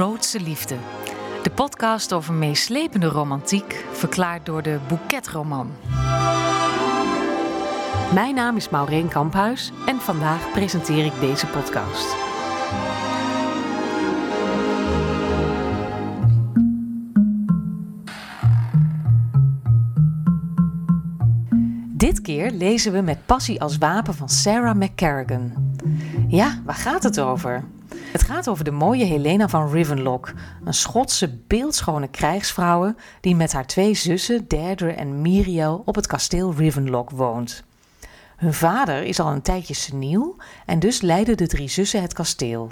Grootste Liefde. De podcast over meeslepende romantiek, verklaard door de Bouquetroman. Mijn naam is Maureen Kamphuis en vandaag presenteer ik deze podcast. Dit keer lezen we met passie als wapen van Sarah McCarrigan. Ja, waar gaat het over? Het gaat over de mooie Helena van Rivenlock, een Schotse beeldschone krijgsvrouw die met haar twee zussen Deirdre en Miriel op het kasteel Rivenlock woont. Hun vader is al een tijdje seniel en dus leiden de drie zussen het kasteel.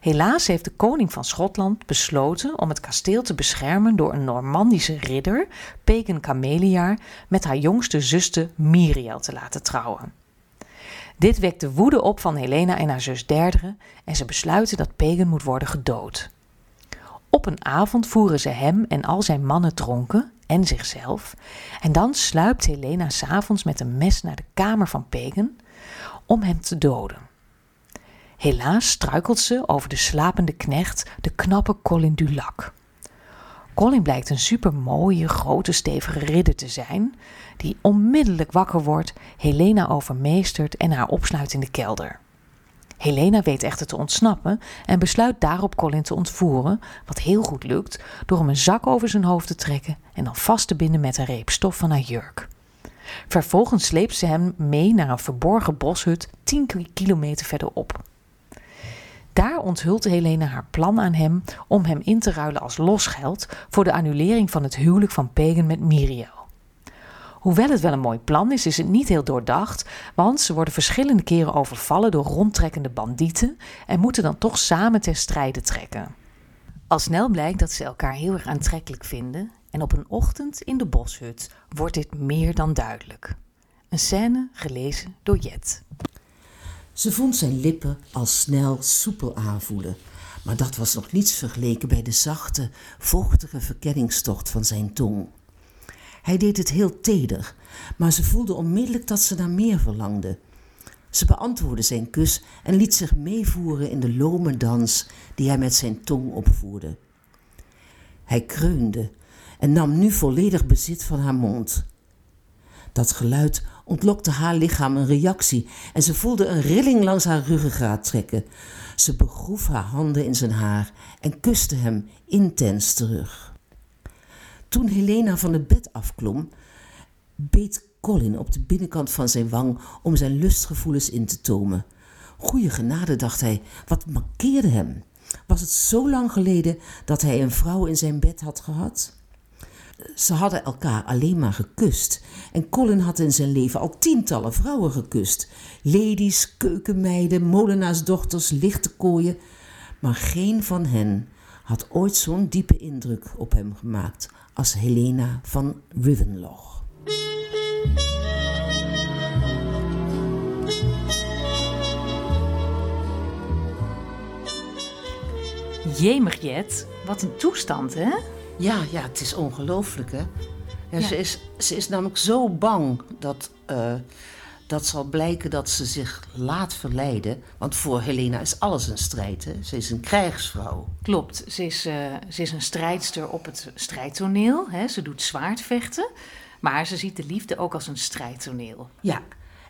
Helaas heeft de koning van Schotland besloten om het kasteel te beschermen door een Normandische ridder, Pagan Cameliaar, met haar jongste zuster Miriel te laten trouwen. Dit wekt de woede op van Helena en haar zus Derdere en ze besluiten dat Pagan moet worden gedood. Op een avond voeren ze hem en al zijn mannen dronken en zichzelf en dan sluipt Helena s'avonds met een mes naar de kamer van Pagan om hem te doden. Helaas struikelt ze over de slapende knecht, de knappe Colin Dulac. Colin blijkt een supermooie, grote, stevige ridder te zijn, die onmiddellijk wakker wordt, Helena overmeestert en haar opsluit in de kelder. Helena weet echter te ontsnappen en besluit daarop Colin te ontvoeren, wat heel goed lukt door hem een zak over zijn hoofd te trekken en dan vast te binden met een reep stof van haar jurk. Vervolgens sleept ze hem mee naar een verborgen boshut 10 kilometer verderop. Daar onthult Helena haar plan aan hem om hem in te ruilen als losgeld voor de annulering van het huwelijk van Pagan met Miriel. Hoewel het wel een mooi plan is, is het niet heel doordacht, want ze worden verschillende keren overvallen door rondtrekkende bandieten en moeten dan toch samen ter strijde trekken. Al snel blijkt dat ze elkaar heel erg aantrekkelijk vinden en op een ochtend in de boshut wordt dit meer dan duidelijk. Een scène gelezen door Jet. Ze vond zijn lippen al snel soepel aanvoelen, maar dat was nog niets vergeleken bij de zachte, vochtige verkenningstocht van zijn tong. Hij deed het heel teder, maar ze voelde onmiddellijk dat ze naar meer verlangde. Ze beantwoordde zijn kus en liet zich meevoeren in de lome dans die hij met zijn tong opvoerde. Hij kreunde en nam nu volledig bezit van haar mond. Dat geluid ontlokte haar lichaam een reactie en ze voelde een rilling langs haar ruggengraat trekken. Ze begroef haar handen in zijn haar en kuste hem intens terug. Toen Helena van het bed afklom, beet Colin op de binnenkant van zijn wang om zijn lustgevoelens in te tomen. Goeie genade, dacht hij, wat mankeerde hem? Was het zo lang geleden dat hij een vrouw in zijn bed had gehad? Ze hadden elkaar alleen maar gekust. En Colin had in zijn leven al tientallen vrouwen gekust. Ladies, keukenmeiden, molenaarsdochters, lichtekooien. Maar geen van hen had ooit zo'n diepe indruk op hem gemaakt als Helena van Rivenloch. Jemig wat een toestand hè? Ja, ja, het is ongelooflijk, hè? Ja, Ze, is, ze is namelijk zo bang dat, uh, dat zal blijken dat ze zich laat verleiden. Want voor Helena is alles een strijd, hè? Ze is een krijgsvrouw. Klopt, ze is, uh, ze is een strijdster op het strijdtoneel. Hè? Ze doet zwaardvechten. Maar ze ziet de liefde ook als een strijdtoneel. Ja,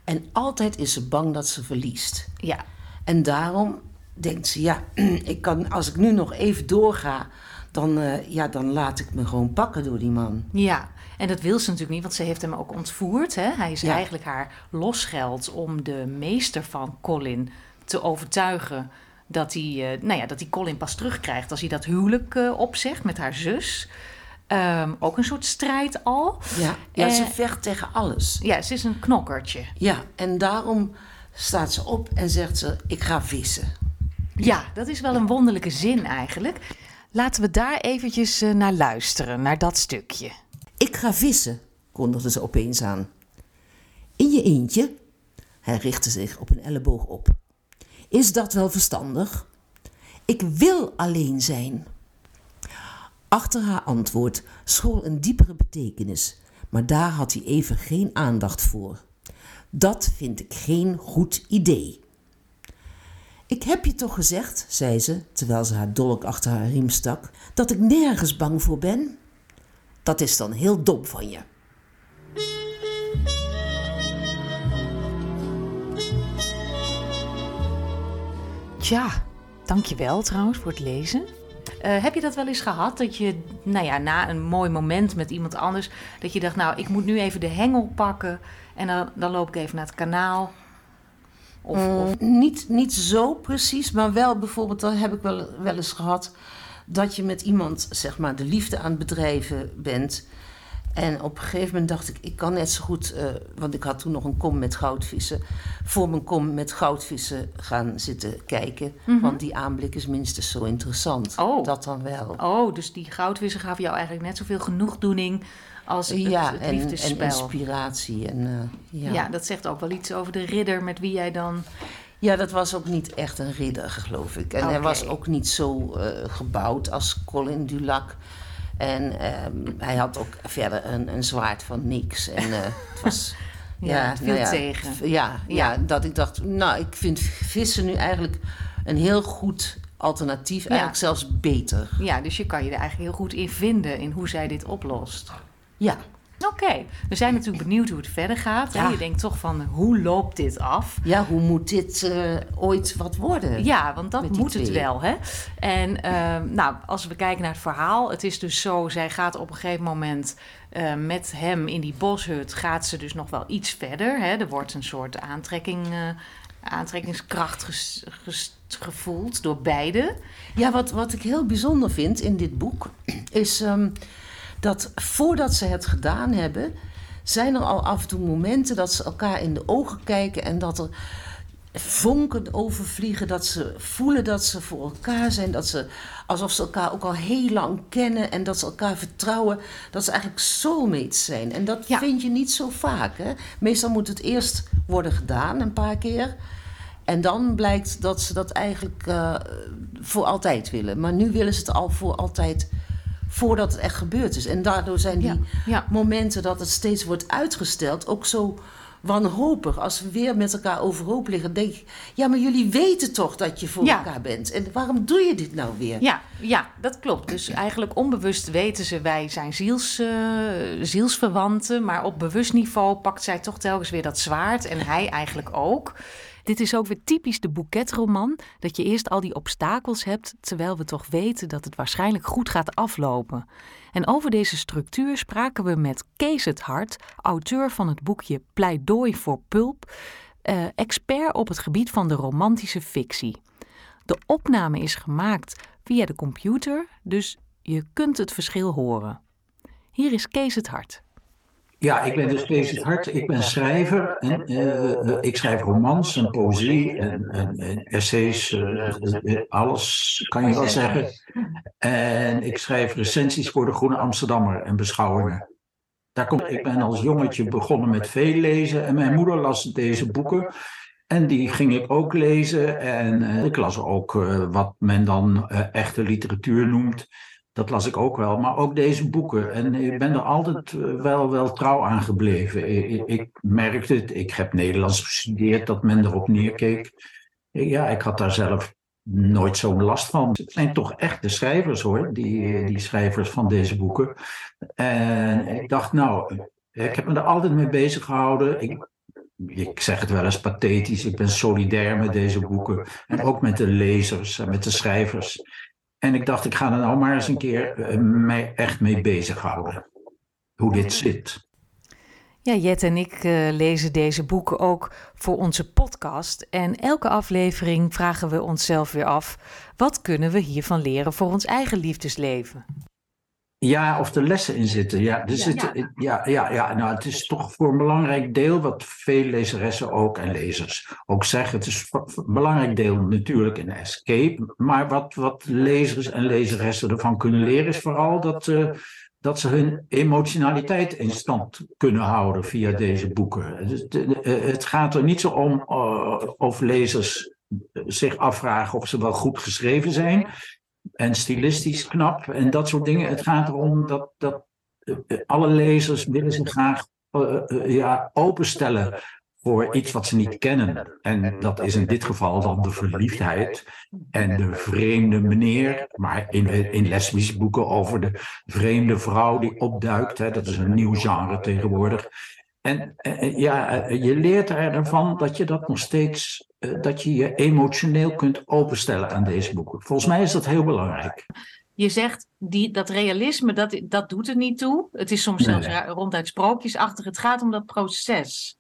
en altijd is ze bang dat ze verliest. Ja. En daarom denkt ze, ja, ik kan, als ik nu nog even doorga dan, uh, ja, dan laat ik me gewoon pakken door die man. Ja, en dat wil ze natuurlijk niet, want ze heeft hem ook ontvoerd. Hè? Hij is eigenlijk haar losgeld om de meester van Colin te overtuigen dat hij, uh, nou ja, dat hij Colin pas terugkrijgt als hij dat huwelijk uh, opzegt met haar zus. Um, ook een soort strijd al. Ja, ja ze vecht tegen alles. Ja, ze is een knokkertje. Ja, en daarom staat ze op en zegt ze: Ik ga vissen. Ja, dat is wel een wonderlijke zin eigenlijk. Laten we daar eventjes uh, naar luisteren, naar dat stukje. Ik ga vissen, kondigde ze opeens aan. In je eentje? Hij richtte zich op een elleboog op. Is dat wel verstandig? Ik wil alleen zijn. Achter haar antwoord school een diepere betekenis, maar daar had hij even geen aandacht voor. Dat vind ik geen goed idee. Ik heb je toch gezegd, zei ze, terwijl ze haar dolk achter haar riem stak, dat ik nergens bang voor ben? Dat is dan heel dom van je. Tja, dankjewel trouwens voor het lezen. Uh, heb je dat wel eens gehad? Dat je, nou ja, na een mooi moment met iemand anders, dat je dacht, nou, ik moet nu even de hengel pakken en dan, dan loop ik even naar het kanaal. Of, mm, of... Niet, niet zo precies, maar wel bijvoorbeeld, dat heb ik wel, wel eens gehad, dat je met iemand, zeg maar, de liefde aan het bedrijven bent. En op een gegeven moment dacht ik, ik kan net zo goed, uh, want ik had toen nog een kom met goudvissen, voor mijn kom met goudvissen gaan zitten kijken. Mm -hmm. Want die aanblik is minstens zo interessant. Oh. Dat dan wel. Oh, dus die goudvissen gaven jou eigenlijk net zoveel genoegdoening als het, ja, het. En, en inspiratie. En, uh, ja. ja, dat zegt ook wel iets over de ridder met wie jij dan... Ja, dat was ook niet echt een ridder, geloof ik. En okay. hij was ook niet zo uh, gebouwd als Colin Dulac. En um, hij had ook verder een, een zwaard van niks. En uh, het was. ja, ja veel nou ja, tegen. Ja, ja, ja, dat ik dacht, nou, ik vind vissen nu eigenlijk een heel goed alternatief. Eigenlijk zelfs beter. Ja, dus je kan je er eigenlijk heel goed in vinden in hoe zij dit oplost. Ja. Oké, we zijn natuurlijk benieuwd hoe het verder gaat. Ja. Je denkt toch van, hoe loopt dit af? Ja, hoe moet dit uh, ooit wat worden? Ja, want dat moet twee. het wel. Hè? En uh, nou, als we kijken naar het verhaal, het is dus zo, zij gaat op een gegeven moment uh, met hem in die boshut, gaat ze dus nog wel iets verder. Hè? Er wordt een soort aantrekking, uh, aantrekkingskracht ges, ges, gevoeld door beide. Ja, wat, wat ik heel bijzonder vind in dit boek, is... Um, dat voordat ze het gedaan hebben, zijn er al af en toe momenten dat ze elkaar in de ogen kijken en dat er vonken overvliegen, dat ze voelen dat ze voor elkaar zijn, dat ze alsof ze elkaar ook al heel lang kennen en dat ze elkaar vertrouwen, dat ze eigenlijk soulmates zijn. En dat ja. vind je niet zo vaak. Hè? Meestal moet het eerst worden gedaan, een paar keer. En dan blijkt dat ze dat eigenlijk uh, voor altijd willen. Maar nu willen ze het al voor altijd voordat het echt gebeurd is. En daardoor zijn die ja, ja. momenten dat het steeds wordt uitgesteld ook zo wanhopig. Als we weer met elkaar overhoop liggen, denk ik... ja, maar jullie weten toch dat je voor ja. elkaar bent. En waarom doe je dit nou weer? Ja, ja dat klopt. Dus eigenlijk onbewust weten ze... wij zijn ziels, uh, zielsverwanten... maar op bewust niveau pakt zij toch telkens weer dat zwaard... en hij eigenlijk ook... Dit is ook weer typisch de boeketroman, dat je eerst al die obstakels hebt, terwijl we toch weten dat het waarschijnlijk goed gaat aflopen. En over deze structuur spraken we met Kees het Hart, auteur van het boekje Pleidooi voor Pulp, eh, expert op het gebied van de romantische fictie. De opname is gemaakt via de computer, dus je kunt het verschil horen. Hier is Kees het Hart. Ja, ik ben dus Kees het Hart. Ik ben schrijver. En, uh, ik schrijf romans en poëzie en, en, en essays. Uh, alles kan je wel zeggen. En ik schrijf recensies voor de Groene Amsterdammer en beschouwingen. Daar kom, ik ben als jongetje begonnen met veel lezen. En mijn moeder las deze boeken. En die ging ik ook lezen. En ik las ook wat men dan echte literatuur noemt. Dat las ik ook wel, maar ook deze boeken. En ik ben er altijd eh, wel, wel trouw aan gebleven. Ik, ik merkte het, ik heb Nederlands gestudeerd, dat men erop neerkeek. Ja, ik had daar zelf nooit zo'n last van. Het zijn toch echt de schrijvers hoor, die, die schrijvers van deze boeken. En ik dacht, nou, ik heb me er altijd mee bezig gehouden. Ik, ik zeg het wel eens pathetisch, ik ben solidair met deze boeken. En ook met de lezers en met de schrijvers. En ik dacht, ik ga er nou maar eens een keer uh, mij echt mee bezighouden. Hoe dit zit. Ja, Jet en ik uh, lezen deze boeken ook voor onze podcast. En elke aflevering vragen we onszelf weer af: wat kunnen we hiervan leren voor ons eigen liefdesleven? Ja, of er lessen in zitten. Ja, er ja. Zitten, ja, ja, ja, nou, het is toch voor een belangrijk deel wat veel lezeressen ook en lezers ook zeggen. Het is een belangrijk deel natuurlijk een escape. Maar wat, wat lezers en lezeressen ervan kunnen leren is vooral dat, uh, dat ze hun emotionaliteit in stand kunnen houden via deze boeken. Dus het gaat er niet zo om uh, of lezers zich afvragen of ze wel goed geschreven zijn en stilistisch knap en dat soort dingen. Het gaat erom dat, dat alle lezers willen zich graag uh, ja, openstellen voor iets wat ze niet kennen. En dat is in dit geval dan de verliefdheid en de vreemde meneer. Maar in, in lesbische boeken over de vreemde vrouw die opduikt. Hè, dat is een nieuw genre tegenwoordig. En ja, je leert ervan dat je dat nog steeds, dat je je emotioneel kunt openstellen aan deze boeken. Volgens mij is dat heel belangrijk je zegt, die, dat realisme, dat, dat doet er niet toe. Het is soms zelfs ronduit sprookjesachtig. Het gaat om dat proces.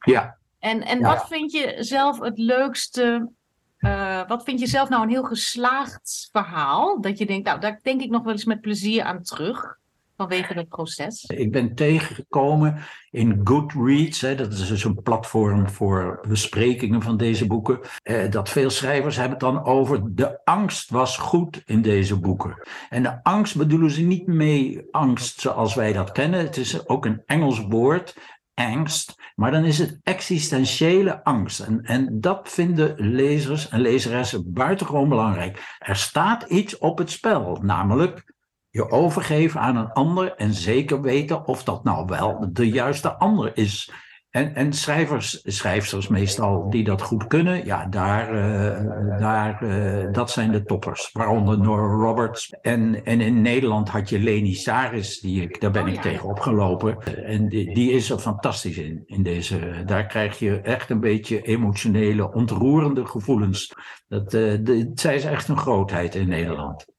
Ja. En, en wat vind je zelf het leukste... Uh, wat vind je zelf nou een heel geslaagd verhaal? Dat je denkt, nou, daar denk ik nog wel eens met plezier aan terug vanwege het proces? Ik ben tegengekomen in Goodreads, hè, dat is dus een platform voor besprekingen van deze boeken, eh, dat veel schrijvers hebben het dan over de angst was goed in deze boeken. En de angst bedoelen ze niet mee angst zoals wij dat kennen, het is ook een Engels woord, angst, maar dan is het existentiële angst. En, en dat vinden lezers en lezeressen buitengewoon belangrijk. Er staat iets op het spel, namelijk je overgeven aan een ander en zeker weten of dat nou wel de juiste ander is. En, en schrijvers, schrijfsters meestal die dat goed kunnen, ja, daar, uh, daar, uh, dat zijn de toppers. Waaronder Nora Roberts. En, en in Nederland had je Leni Saris, die ik, daar ben oh, ik tegen opgelopen. En die, die is er fantastisch in, in deze. Daar krijg je echt een beetje emotionele, ontroerende gevoelens. Dat, uh, de, zij is echt een grootheid in Nederland.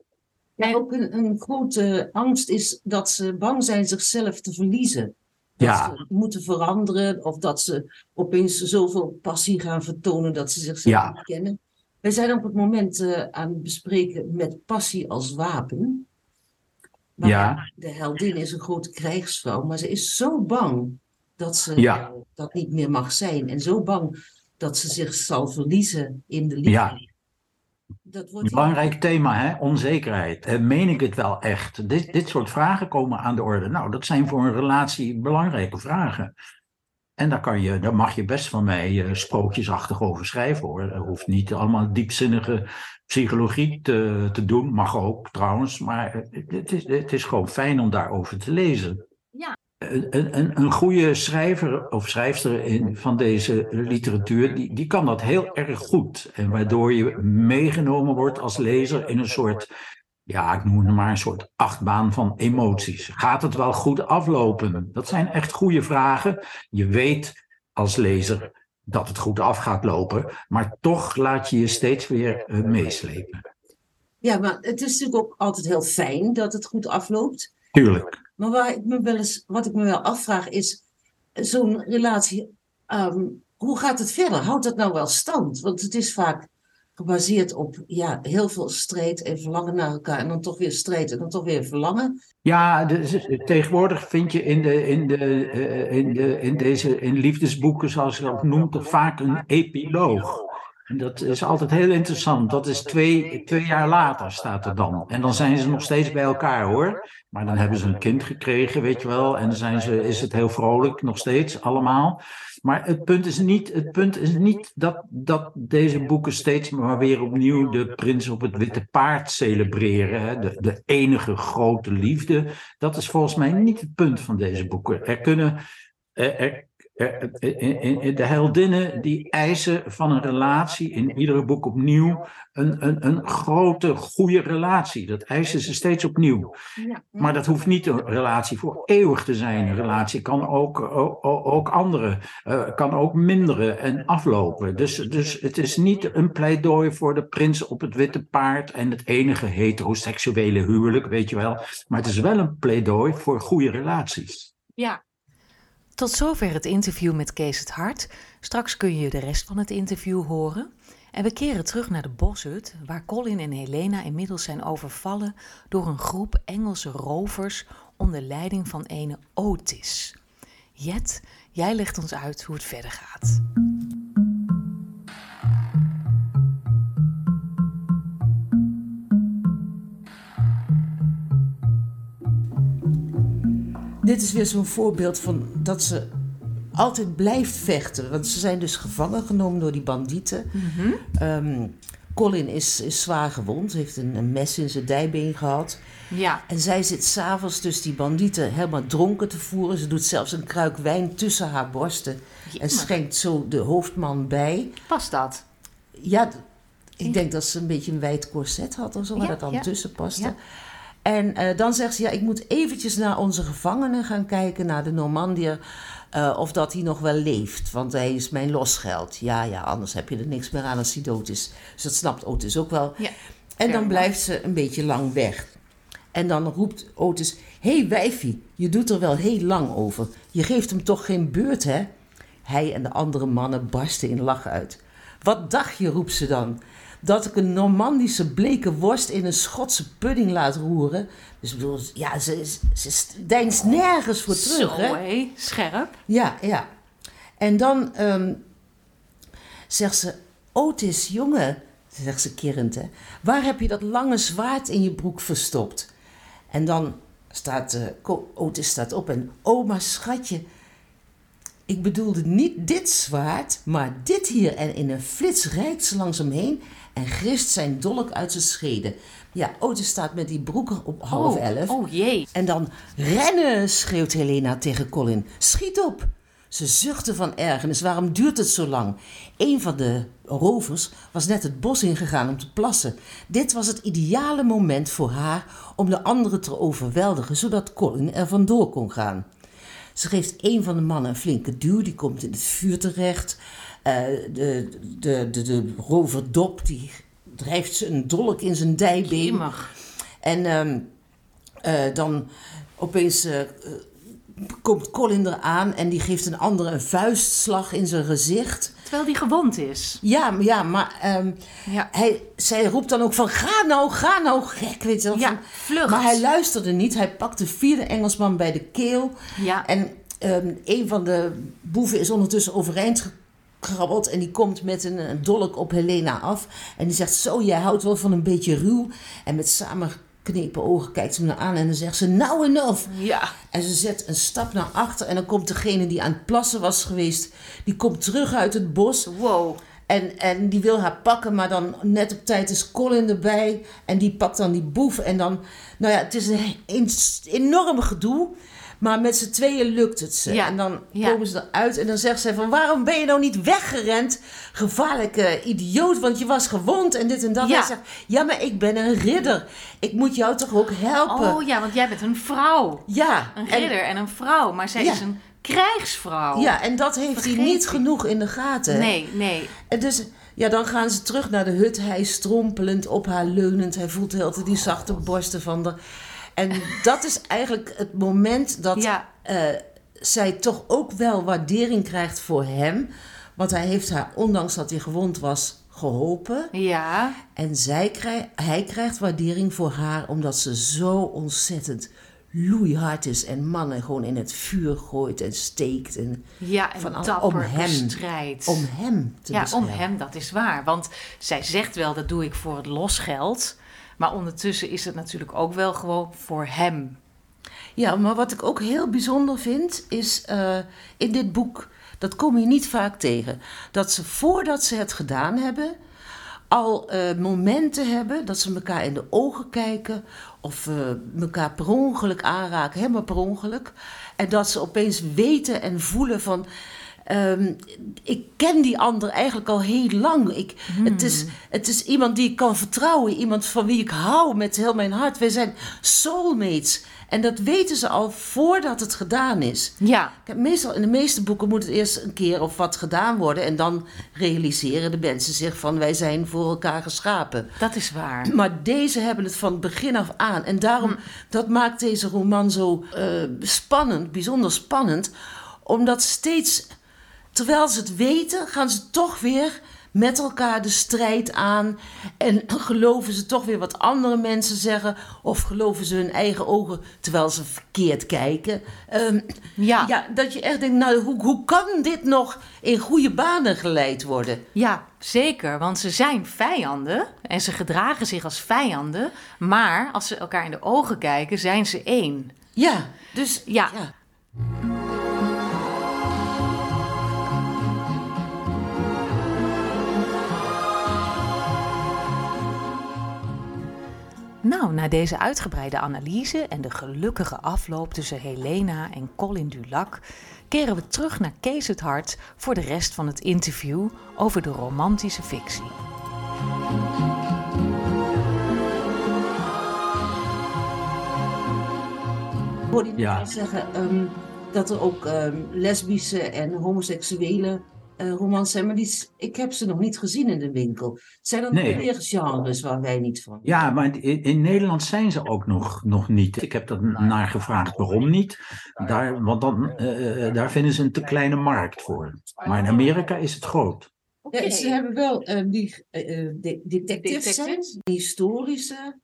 Ja, ook een, een grote angst is dat ze bang zijn zichzelf te verliezen. Dat ja. ze moeten veranderen of dat ze opeens zoveel passie gaan vertonen dat ze zichzelf ja. niet kennen. Wij zijn op het moment uh, aan het bespreken met passie als wapen. Maar ja. de heldin is een grote krijgsvrouw, maar ze is zo bang dat ze ja. dat niet meer mag zijn. En zo bang dat ze zich zal verliezen in de liefde. Ja. Dat wordt Belangrijk thema, hè? onzekerheid. Meen ik het wel echt? Dit, dit soort vragen komen aan de orde. Nou, dat zijn voor een relatie belangrijke vragen. En daar, kan je, daar mag je best van mij uh, sprookjesachtig over schrijven hoor. Dat hoeft niet allemaal diepzinnige psychologie te, te doen. Mag ook trouwens. Maar het is, het is gewoon fijn om daarover te lezen. Een, een, een goede schrijver of schrijfster in, van deze literatuur, die, die kan dat heel erg goed. En waardoor je meegenomen wordt als lezer in een soort, ja, ik noem het maar een soort achtbaan van emoties. Gaat het wel goed aflopen? Dat zijn echt goede vragen. Je weet als lezer dat het goed af gaat lopen, maar toch laat je je steeds weer uh, meeslepen. Ja, maar het is natuurlijk ook altijd heel fijn dat het goed afloopt. Tuurlijk. Maar waar ik me wel eens, wat ik me wel afvraag is, zo'n relatie, um, hoe gaat het verder? Houdt dat nou wel stand? Want het is vaak gebaseerd op ja, heel veel strijd en verlangen naar elkaar. En dan toch weer strijd en dan toch weer verlangen. Ja, dus, tegenwoordig vind je in, de, in, de, uh, in, de, in deze in liefdesboeken, zoals je dat noemt, toch vaak een epiloog. Dat is altijd heel interessant. Dat is twee, twee jaar later staat er dan. En dan zijn ze nog steeds bij elkaar hoor. Maar dan hebben ze een kind gekregen, weet je wel. En dan zijn ze, is het heel vrolijk nog steeds allemaal. Maar het punt is niet, het punt is niet dat, dat deze boeken steeds maar weer opnieuw de prins op het witte paard celebreren. Hè? De, de enige grote liefde. Dat is volgens mij niet het punt van deze boeken. Er kunnen. De heldinnen die eisen van een relatie in iedere boek opnieuw een, een, een grote, goede relatie. Dat eisen ze steeds opnieuw. Maar dat hoeft niet een relatie voor eeuwig te zijn. Een relatie kan ook, ook, ook andere, uh, kan ook minderen en aflopen. Dus, dus het is niet een pleidooi voor de prins op het witte paard en het enige heteroseksuele huwelijk, weet je wel. Maar het is wel een pleidooi voor goede relaties. Ja, tot zover het interview met Kees het Hart. Straks kun je de rest van het interview horen. En we keren terug naar de boshut, waar Colin en Helena inmiddels zijn overvallen door een groep Engelse rovers onder leiding van ene Otis. Jet, jij legt ons uit hoe het verder gaat. Dit is weer zo'n voorbeeld van dat ze altijd blijft vechten. Want ze zijn dus gevangen genomen door die bandieten. Mhm. Um, Colin is, is zwaar gewond, heeft een, een mes in zijn dijbeen gehad. Ja. En zij zit s'avonds dus die bandieten helemaal dronken te voeren. Ze doet zelfs een kruik wijn tussen haar borsten. En schenkt zo de hoofdman bij. Past dat? Ja, ik denk dat ze een beetje een wijd corset had of zo, waar Ja, dat dan ja. tussen paste. Ja. En eh, dan zegt ze, ja, ik moet eventjes naar onze gevangenen gaan kijken, naar de Normandier, eh, of dat hij nog wel leeft. Want hij is mijn losgeld. Ja, ja, anders heb je er niks meer aan als hij dood is. Dus dat snapt Otis ook wel. Ja. En dan blijft ze een beetje lang weg. En dan roept Otis, hé hey, wijfie, je doet er wel heel lang over. Je geeft hem toch geen beurt, hè? Hij en de andere mannen barsten in lachen uit. Wat dacht je, roept ze dan, dat ik een Normandische bleke worst in een Schotse pudding laat roeren? Dus ik bedoel, ja, ze, ze, ze deinst nergens voor terug, Zo, hè? hé. Scherp. Ja, ja. En dan ehm, zegt ze: Otis, jongen, zegt ze kirrend, hè, waar heb je dat lange zwaard in je broek verstopt? En dan staat Ko- Otis staat op en: Oh, maar schatje, ik bedoelde niet dit zwaard, maar dit hier. En in een flits rijdt ze langs hem heen en grist zijn dolk uit zijn scheden. Ja, Otis staat met die broek op half oh. elf. Oh jee. En dan rennen, schreeuwt Helena tegen Colin. Schiet op! Ze zuchtte van ergernis. Waarom duurt het zo lang? Een van de rovers was net het bos ingegaan om te plassen. Dit was het ideale moment voor haar om de anderen te overweldigen, zodat Colin er vandoor kon gaan. Ze geeft een van de mannen een flinke duw, die komt in het vuur terecht. Eh, de, de, de, de rover Dop, die drijft ze een dolk in zijn dijbeen. En ehm, eh, dan opeens eh, komt Colin eraan en die geeft een andere een vuistslag in zijn gezicht. Terwijl die gewond is. Ja, maar- ja maar ehm, Ja. hij, zij roept dan ook van ga nou, ga nou gek, weet je. Ja, van- vlucht. Maar hij luisterde niet. Hij pakt de vierde Engelsman bij de keel. Ja. En ehm, een van de boeven is ondertussen overeind gekrabbeld. En die komt met een, een dolk op Helena af. En die zegt, zo, jij houdt wel van een beetje ruw. En met samengeknepen ogen kijkt ze naar aan. En dan zegt ze, nou enough. Ja. En ze zet een stap naar achter. En dan komt degene die aan het plassen was geweest. Die komt terug uit het bos. Wow. En, en die wil haar pakken, maar dan net op tijd is Colin erbij. En die pakt dan die boef. En dan, nou ja, het is een, een enorm gedoe. Maar met z'n tweeën lukt het ze. Ja, En dan komen ze eruit en dan zegt zij van... waarom ben je nou niet weggerend? Gevaarlijke idioot, want je was gewond en dit en dat. Ja. Hij zegt, ja, maar ik ben een ridder. Ik moet jou toch ook helpen? Oh ja, want jij bent een vrouw. ja. Een en- ridder en een vrouw. Maar zij Ja. is een krijgsvrouw. ja, en dat heeft hij niet ik. genoeg in de gaten. Nee, nee. En dus, ja, dan gaan ze terug naar de hut. Hij strompelend, op haar leunend. Hij voelt heel die zachte borsten van haar. En dat is eigenlijk het moment dat Ja. eh, zij toch ook wel waardering krijgt voor hem. Want hij heeft haar, ondanks dat hij gewond was, geholpen. Ja. En zij krijg, hij krijgt waardering voor haar omdat ze zo ontzettend loeihard is. En mannen gewoon in het vuur gooit en steekt. En Ja, en Van dapper om hem. bestrijdt. om hem te ja, om hem, dat is waar. Want zij zegt wel, dat doe ik voor het losgeld. Maar ondertussen is het natuurlijk ook wel gewoon voor hem. Ja, maar wat ik ook heel bijzonder vind, is eh, in dit boek, dat kom je niet vaak tegen, dat ze voordat ze het gedaan hebben, al eh, momenten hebben dat ze elkaar in de ogen kijken of eh, elkaar per ongeluk aanraken, helemaal per ongeluk. En dat ze opeens weten en voelen van. Ehm, ik ken die ander eigenlijk al heel lang. Ik, het, is, het is iemand die ik kan vertrouwen. Iemand van wie ik hou met heel mijn hart. Wij zijn soulmates. En dat weten ze al voordat het gedaan is. Ja. Meestal, in de meeste boeken moet het eerst een keer of wat gedaan worden. En dan realiseren de mensen zich van wij zijn voor elkaar geschapen. Dat is waar. Maar deze hebben het van begin af aan. En daarom, dat maakt deze roman zo eh, spannend, bijzonder spannend. Omdat steeds, terwijl ze het weten, gaan ze toch weer met elkaar de strijd aan. En geloven ze toch weer wat andere mensen zeggen. Of geloven ze hun eigen ogen terwijl ze verkeerd kijken. Ehm, Ja. ja, dat je echt denkt, nou, hoe, hoe kan dit nog in goede banen geleid worden? Ja, zeker. Want ze zijn vijanden en ze gedragen zich als vijanden. Maar als ze elkaar in de ogen kijken, zijn ze één. Ja, dus Ja. ja. Nou, na deze uitgebreide analyse en de gelukkige afloop tussen Helena en Colin Dulac keren we terug naar Kees het Hart voor de rest van het interview over de romantische fictie. Ik hoorde je Ja. net zeggen ehm, dat er ook ehm, lesbische en homoseksuele eh, romans zijn, maar die, ik heb ze nog niet gezien in de winkel. Zijn er Nee. nog meer genres waar wij niet van? Ja, maar in, in Nederland zijn ze ook nog, nog niet. Ik heb er naar gevraagd waarom niet. Daar, want dan, eh, daar vinden ze een te kleine markt voor. Maar in Amerika is het groot. Ja, ze hebben wel die eh, eh, de- detectives, die historische.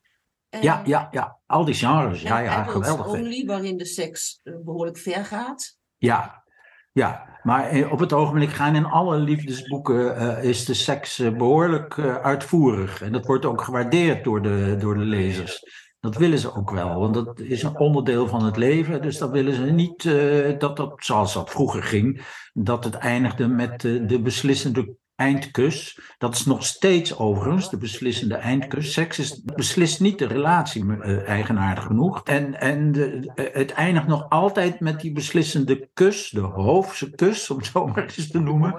eh, Ja, ja, ja. Al die genres. Ja, en ja, geweldig. only, waarin de seks eh, behoorlijk ver gaat. Ja, ja. Maar eh, op het ogenblik gaan in alle liefdesboeken eh, is de seks eh, behoorlijk eh, uitvoerig. En dat wordt ook gewaardeerd door de, door de lezers. Dat willen ze ook wel, want dat is een onderdeel van het leven. Dus dan willen ze niet dat dat, zoals dat vroeger ging, dat het eindigde met de beslissende eindkus. Dat is nog steeds overigens de beslissende eindkus. Seks is, beslist niet de relatie, eh, eigenaardig genoeg. En, en de, eh, het eindigt nog altijd met die beslissende kus, de hoofdse kus, om het zo maar eens te noemen.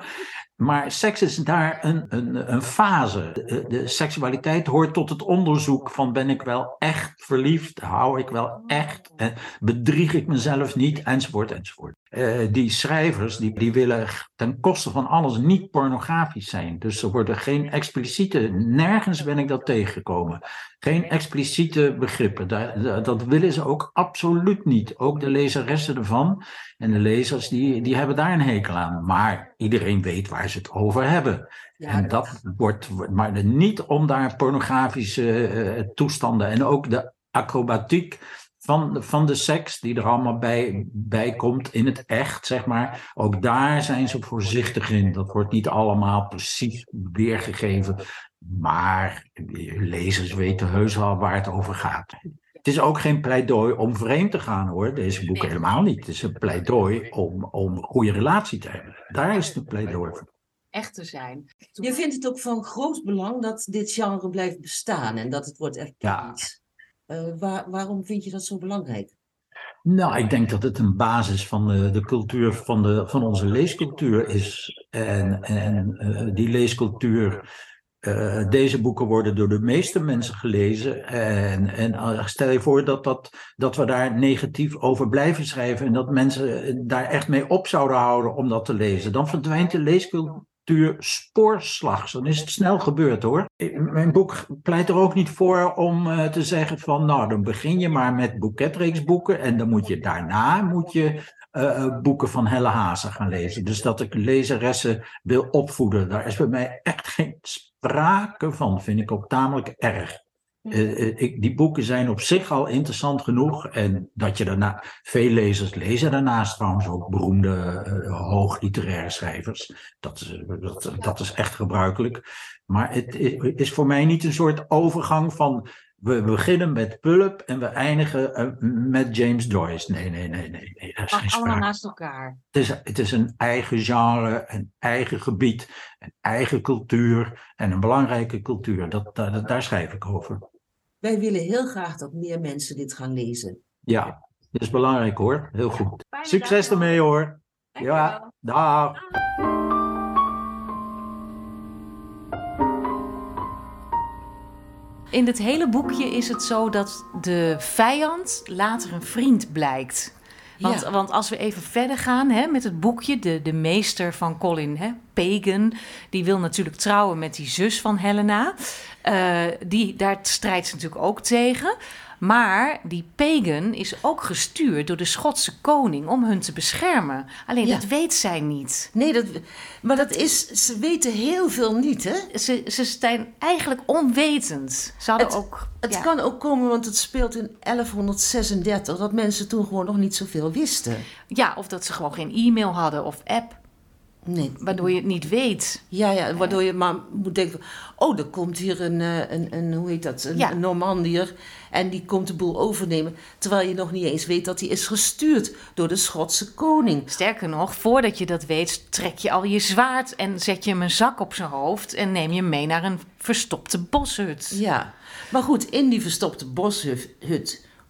Maar seks is daar een, een, een fase. De, de seksualiteit hoort tot het onderzoek van ben ik wel echt verliefd, hou ik wel echt, eh, bedrieg ik mezelf niet, enzovoort, enzovoort. Eh, die schrijvers die, die willen ten koste van alles niet pornografisch zijn. Dus er worden geen expliciete, nergens ben ik dat tegengekomen. Geen expliciete begrippen. Daar- dat willen ze ook absoluut niet. Ook de lezeressen ervan en de lezers die, die hebben daar een hekel aan. Maar iedereen weet waar ze het over hebben. Ja, en dat wordt, maar niet om daar pornografische eh, toestanden en ook de acrobatiek van, de- van de seks die er allemaal bij, bij komt in het echt, zeg maar. Ook daar zijn ze voorzichtig in. Dat wordt niet allemaal precies weergegeven. Maar lezers weten heus wel waar het over gaat. Het is ook geen pleidooi om vreemd te gaan hoor, deze boeken helemaal niet. Het is een pleidooi om, om een goede relatie te hebben. Daar is het een pleidooi voor. Echt te zijn. Je vindt het ook van groot belang dat dit genre blijft bestaan en dat het wordt erkend. Waar, waarom vind je dat zo belangrijk? Nou, ik denk dat het een basis van de, de cultuur, van, de, van onze leescultuur is. En, en eh, die leescultuur, eh, deze boeken worden door de meeste mensen gelezen. En, en eh, stel je voor dat, dat, dat we daar negatief over blijven schrijven en dat mensen daar echt mee op zouden houden om dat te lezen. Dan verdwijnt de leescultuur spoorslags. Dan is het snel gebeurd hoor. Mijn boek pleit er ook niet voor om eh, te zeggen van nou dan begin je maar met boeketreeksboeken en dan moet je daarna moet je eh, eh, boeken van Helle Hazen gaan lezen. Dus dat ik lezeressen wil opvoeden. Daar is bij mij echt geen sprake van. Vind ik ook tamelijk erg. Eh, eh, ik, die boeken zijn op zich al interessant genoeg. En dat je daarna, veel lezers lezen daarnaast trouwens ook beroemde eh, hoogliteraire schrijvers. Dat is, dat, dat is echt gebruikelijk. Maar het is, is voor mij niet een soort overgang van. We beginnen met Pulp en we eindigen met James Joyce. Nee, nee, nee, nee. nee is geen allemaal naast elkaar. Het is, het is een eigen genre, een eigen gebied, een eigen cultuur en een belangrijke cultuur. Dat, daar schrijf ik over. Wij willen heel graag dat meer mensen dit gaan lezen. Ja, dat is belangrijk hoor. Heel goed. Fijne Succes dag ermee hoor. Dankjewel. Ja, dag. In dit hele boekje is het zo dat de vijand later een vriend blijkt. Want, Ja. want als we even verder gaan hè, met het boekje, de, de meester van Colin, hè, Pagan, die wil natuurlijk trouwen met die zus van Helena. Eh, die, daar strijdt ze natuurlijk ook tegen. Maar die Pagan is ook gestuurd door de Schotse koning om hun te beschermen. Alleen Ja. dat weet zij niet. Nee, dat, maar dat is, ze weten heel veel niet, hè? Ze, ze zijn eigenlijk onwetend. Ze hadden Het- ook. Het ja. kan ook komen, want het speelt in 1136, dat mensen toen gewoon nog niet zoveel wisten. Ja, of dat ze gewoon geen e-mail hadden of app. Nee. Waardoor je het niet weet. Ja, ja, waardoor je maar moet denken... oh, er komt hier een, eh, een, een hoe heet dat, een, Ja. een Normandier... en die komt de boel overnemen... terwijl je nog niet eens weet dat hij is gestuurd... door de Schotse koning. Sterker nog, voordat je dat weet, trek je al je zwaard en zet je hem een zak op zijn hoofd en neem je hem mee naar een verstopte boshut. Ja, maar goed, in die verstopte boshut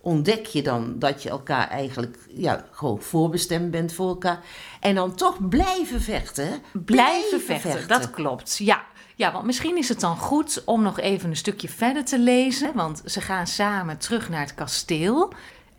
ontdek je dan dat je elkaar eigenlijk ja, gewoon voorbestemd bent voor elkaar. En dan toch blijven vechten. Blijven vechten, dat klopt. Ja. ja, want misschien is het dan goed om nog even een stukje verder te lezen. Want ze gaan samen terug naar het kasteel.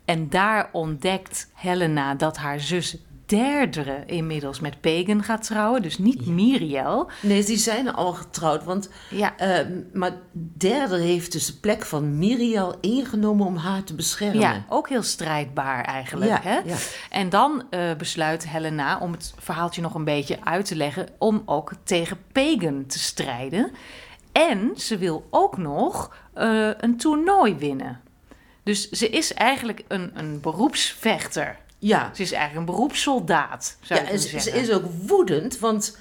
En daar ontdekt Helena dat haar zus Derdere inmiddels met Pagan gaat trouwen. Dus niet Miriel. Nee, die zijn al getrouwd, want Ja, eh, maar derde heeft dus de plek van Miriel ingenomen om haar te beschermen. ja, ook heel strijdbaar eigenlijk. Ja, hè? ja. En dan eh, besluit Helena, om het verhaaltje nog een beetje uit te leggen, om ook tegen Pagan te strijden. En ze wil ook nog eh, een toernooi winnen. Dus ze is eigenlijk een, een beroepsvechter. Ja. Ze is eigenlijk een beroepssoldaat, zou Ja, kunnen ze, ze zeggen. is ook woedend, want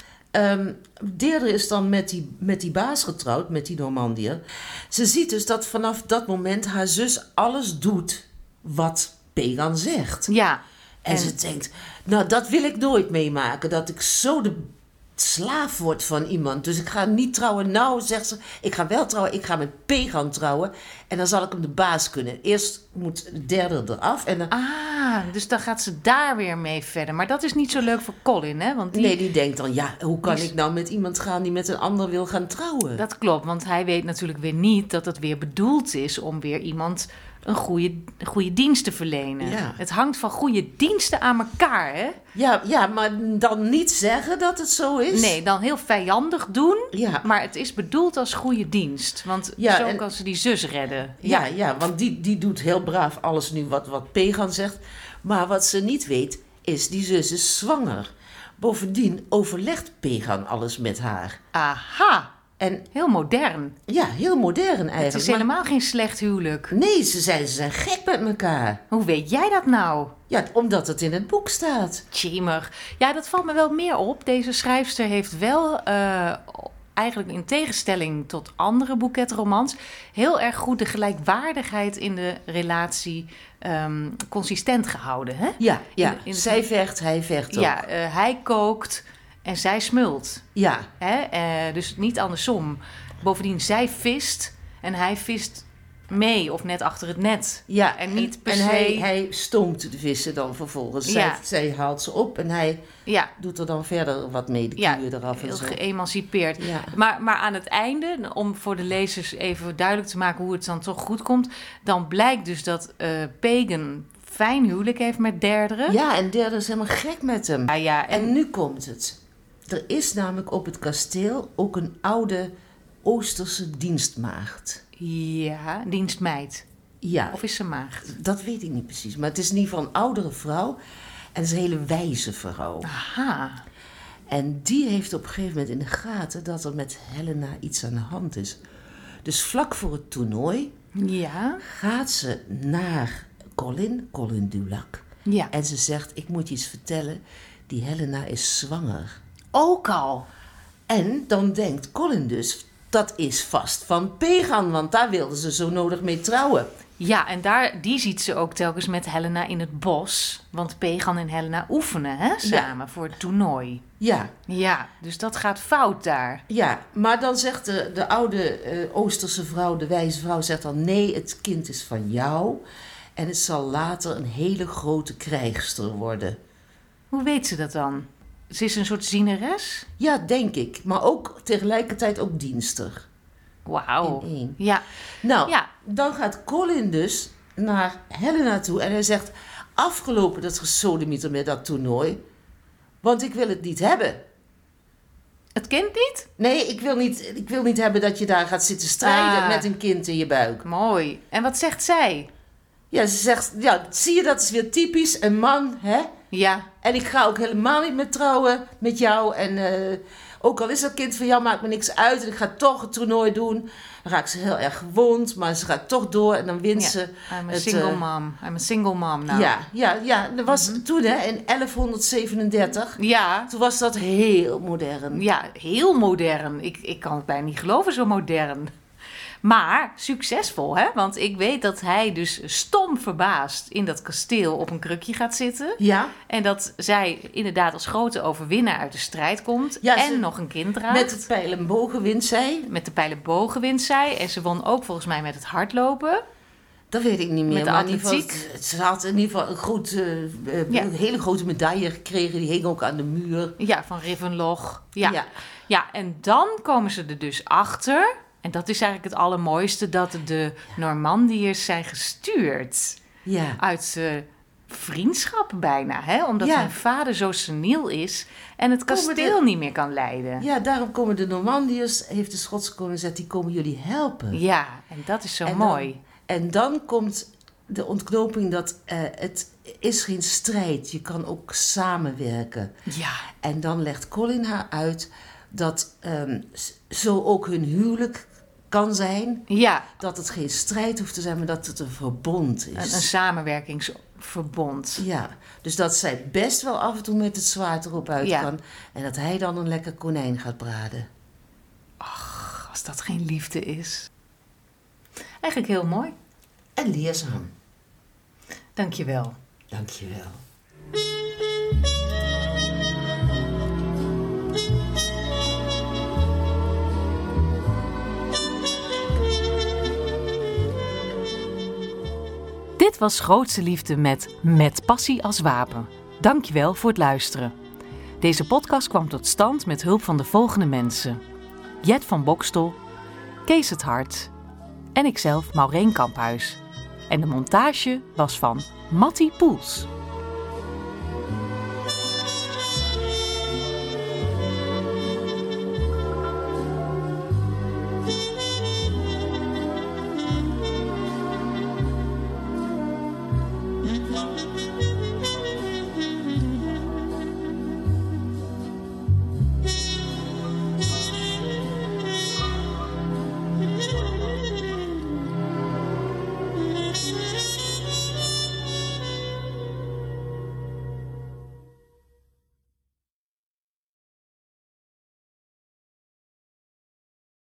Deirdre is dan met die, met die baas getrouwd, met die Normandier. Ze ziet dus dat vanaf dat moment haar zus alles doet wat Pegan zegt. Ja, En, En- ze denkt, nou dat wil ik nooit meemaken, dat ik zo de slaaf word van iemand. Dus ik ga niet trouwen. Nou, zegt ze, ik ga wel trouwen, ik ga met Pegan trouwen. En dan zal ik hem de baas kunnen. Eerst moet de derde eraf en dan... ah, dus dan gaat ze daar weer mee verder. Maar dat is niet zo leuk voor Colin, hè? Want die, Nee, die denkt dan, ja, hoe kan Die ik nou met iemand gaan die met een ander wil gaan trouwen? Dat klopt, want hij weet natuurlijk weer niet dat het weer bedoeld is om weer iemand een goede, goede dienst te verlenen. Ja. Het hangt van goede diensten aan elkaar, hè? Ja, ja, maar dan niet zeggen dat het zo is. Nee, dan heel vijandig doen, Ja, maar het is bedoeld als goede dienst. Want Ja, zo en- kan ze die zus redden. ja, ja, want die, die doet heel braaf alles nu wat, wat Pegan zegt. Maar wat ze niet weet, is die zus is zwanger. Bovendien overlegt Pegan alles met haar. Aha, En heel modern. ja, heel modern eigenlijk. Het is maar- helemaal geen slecht huwelijk. Nee, ze zijn, ze zijn gek met elkaar. Hoe weet jij dat nou? Ja, omdat het in het boek staat. Tjimmer. Ja, dat valt me wel meer op. Deze schrijfster heeft wel, eh, eigenlijk in tegenstelling tot andere boeketromans, heel erg goed de gelijkwaardigheid in de relatie ehm, consistent gehouden. Hè? Ja, ja. In- in- zij vecht, hij vecht ook. Ja, eh, hij kookt en zij smult. ja. Hè? Eh, dus niet andersom. Bovendien, zij vist en hij vist mee of net achter het net. Ja, En niet per en se- hij, hij stoomt de vissen dan vervolgens. Zij, Ja. zij haalt ze op en hij Ja, doet er dan verder wat mee, de ja eraf en heel zo. geëmancipeerd. Ja. Maar, maar aan het einde, om voor de lezers even duidelijk te maken hoe het dan toch goed komt, dan blijkt dus dat eh Pagan fijn huwelijk heeft met derdere. ja, en derde is helemaal gek met hem. ja, ja, en, En nu komt het. Er is namelijk op het kasteel ook een oude Oosterse dienstmaagd. ja, dienstmeid. Ja, Of is ze maagd? dat weet ik niet precies. Maar het is in ieder geval een oudere vrouw. En het is een hele wijze vrouw. Aha. En die heeft op een gegeven moment in de gaten dat er met Helena iets aan de hand is. Dus vlak voor het toernooi Ja, gaat ze naar Colin, Colin Dulac. ja. En ze zegt, ik moet je iets vertellen, die Helena is zwanger. Ook al. En dan denkt Colin dus, dat is vast van Pegan, want daar wilden ze zo nodig mee trouwen. Ja, en daar, die ziet ze ook telkens met Helena in het bos. Want Pegan en Helena oefenen hè, samen voor het toernooi. Ja, Ja, dus dat gaat fout daar. ja, maar dan zegt de, de oude eh, Oosterse vrouw, de wijze vrouw, zegt dan, nee, het kind is van jou. En het zal later een hele grote krijgster worden. Hoe weet ze dat dan? Ze is een soort zieneres? Ja, denk ik. Maar ook tegelijkertijd ook dienster. Wauw. Ja, Nou, ja, dan gaat Colin dus naar Helena toe en hij zegt... afgelopen dat gesodemieter met dat toernooi, want ik wil het niet hebben. het kind niet? Nee, ik wil niet, ik wil niet hebben dat je daar gaat zitten strijden Ah. met een kind in je buik. Mooi. En wat zegt zij? Ja, ze zegt, ja, zie je, dat is weer typisch een man, hè? Ja, En ik ga ook helemaal niet meer trouwen met jou. En, eh, Ook al is dat kind van, ja, maakt me niks uit en ik ga toch het toernooi doen. Dan raakt ze heel erg gewond, maar ze gaat toch door en dan wint Ja, ze. I'm a het, single eh, mom. I'm a single mom nou. Ja, ja, ja, dat was Mhm. toen hè, in 1137. Ja, Toen was dat heel modern. ja, heel modern. Ik, ik kan het bijna niet geloven, zo modern. Maar succesvol, hè? Want ik weet dat hij dus stom verbaasd in dat kasteel op een krukje gaat zitten. Ja, En dat zij inderdaad als grote overwinnaar uit de strijd komt. Ja, en ze- nog een kind draagt. met het pijl en bogen wint zij. Met de pijlenbogen wint zij. En ze won ook volgens mij met het hardlopen. Dat weet ik niet meer. Met de maar in ieder geval, atletiek? het- ze had in ieder geval een, groot, eh, Ja. een hele grote medaille gekregen. Die hing ook aan de muur. Ja, van Rivenlog. Ja. ja. Ja. en dan komen ze er dus achter. En dat is eigenlijk het allermooiste. Dat de Normandiërs zijn gestuurd. Ja. Uit eh, vriendschap bijna. Hè? Omdat Ja. hun vader zo seniel is. En het kasteel de- niet meer kan leiden. ja, daarom komen de Normandiërs, heeft de Schotse koning gezegd, die komen jullie helpen. Ja, en dat is zo En dan- mooi. En dan komt de ontknoping dat eh, het is geen strijd. Je kan ook samenwerken. Ja, En dan legt Colin haar uit dat ehm, zo ook hun huwelijk kan zijn. ja Dat het geen strijd hoeft te zijn, maar dat het een verbond is. een samenwerkingsverbond. Ja, dus dat zij best wel af en toe met het zwaard erop uit Ja. kan. En dat hij dan een lekker konijn gaat braden. Als dat geen liefde is. Eigenlijk heel mooi. En leerzaam. Dankjewel. Dankjewel. Dit was Grootste Liefde met Met Passie als Wapen. Dankjewel voor het luisteren. Deze podcast kwam tot stand met hulp van de volgende mensen. Jet van Bokstel, Kees het Hart en ikzelf Maureen Kamphuis. En de montage was van Mattie Poels.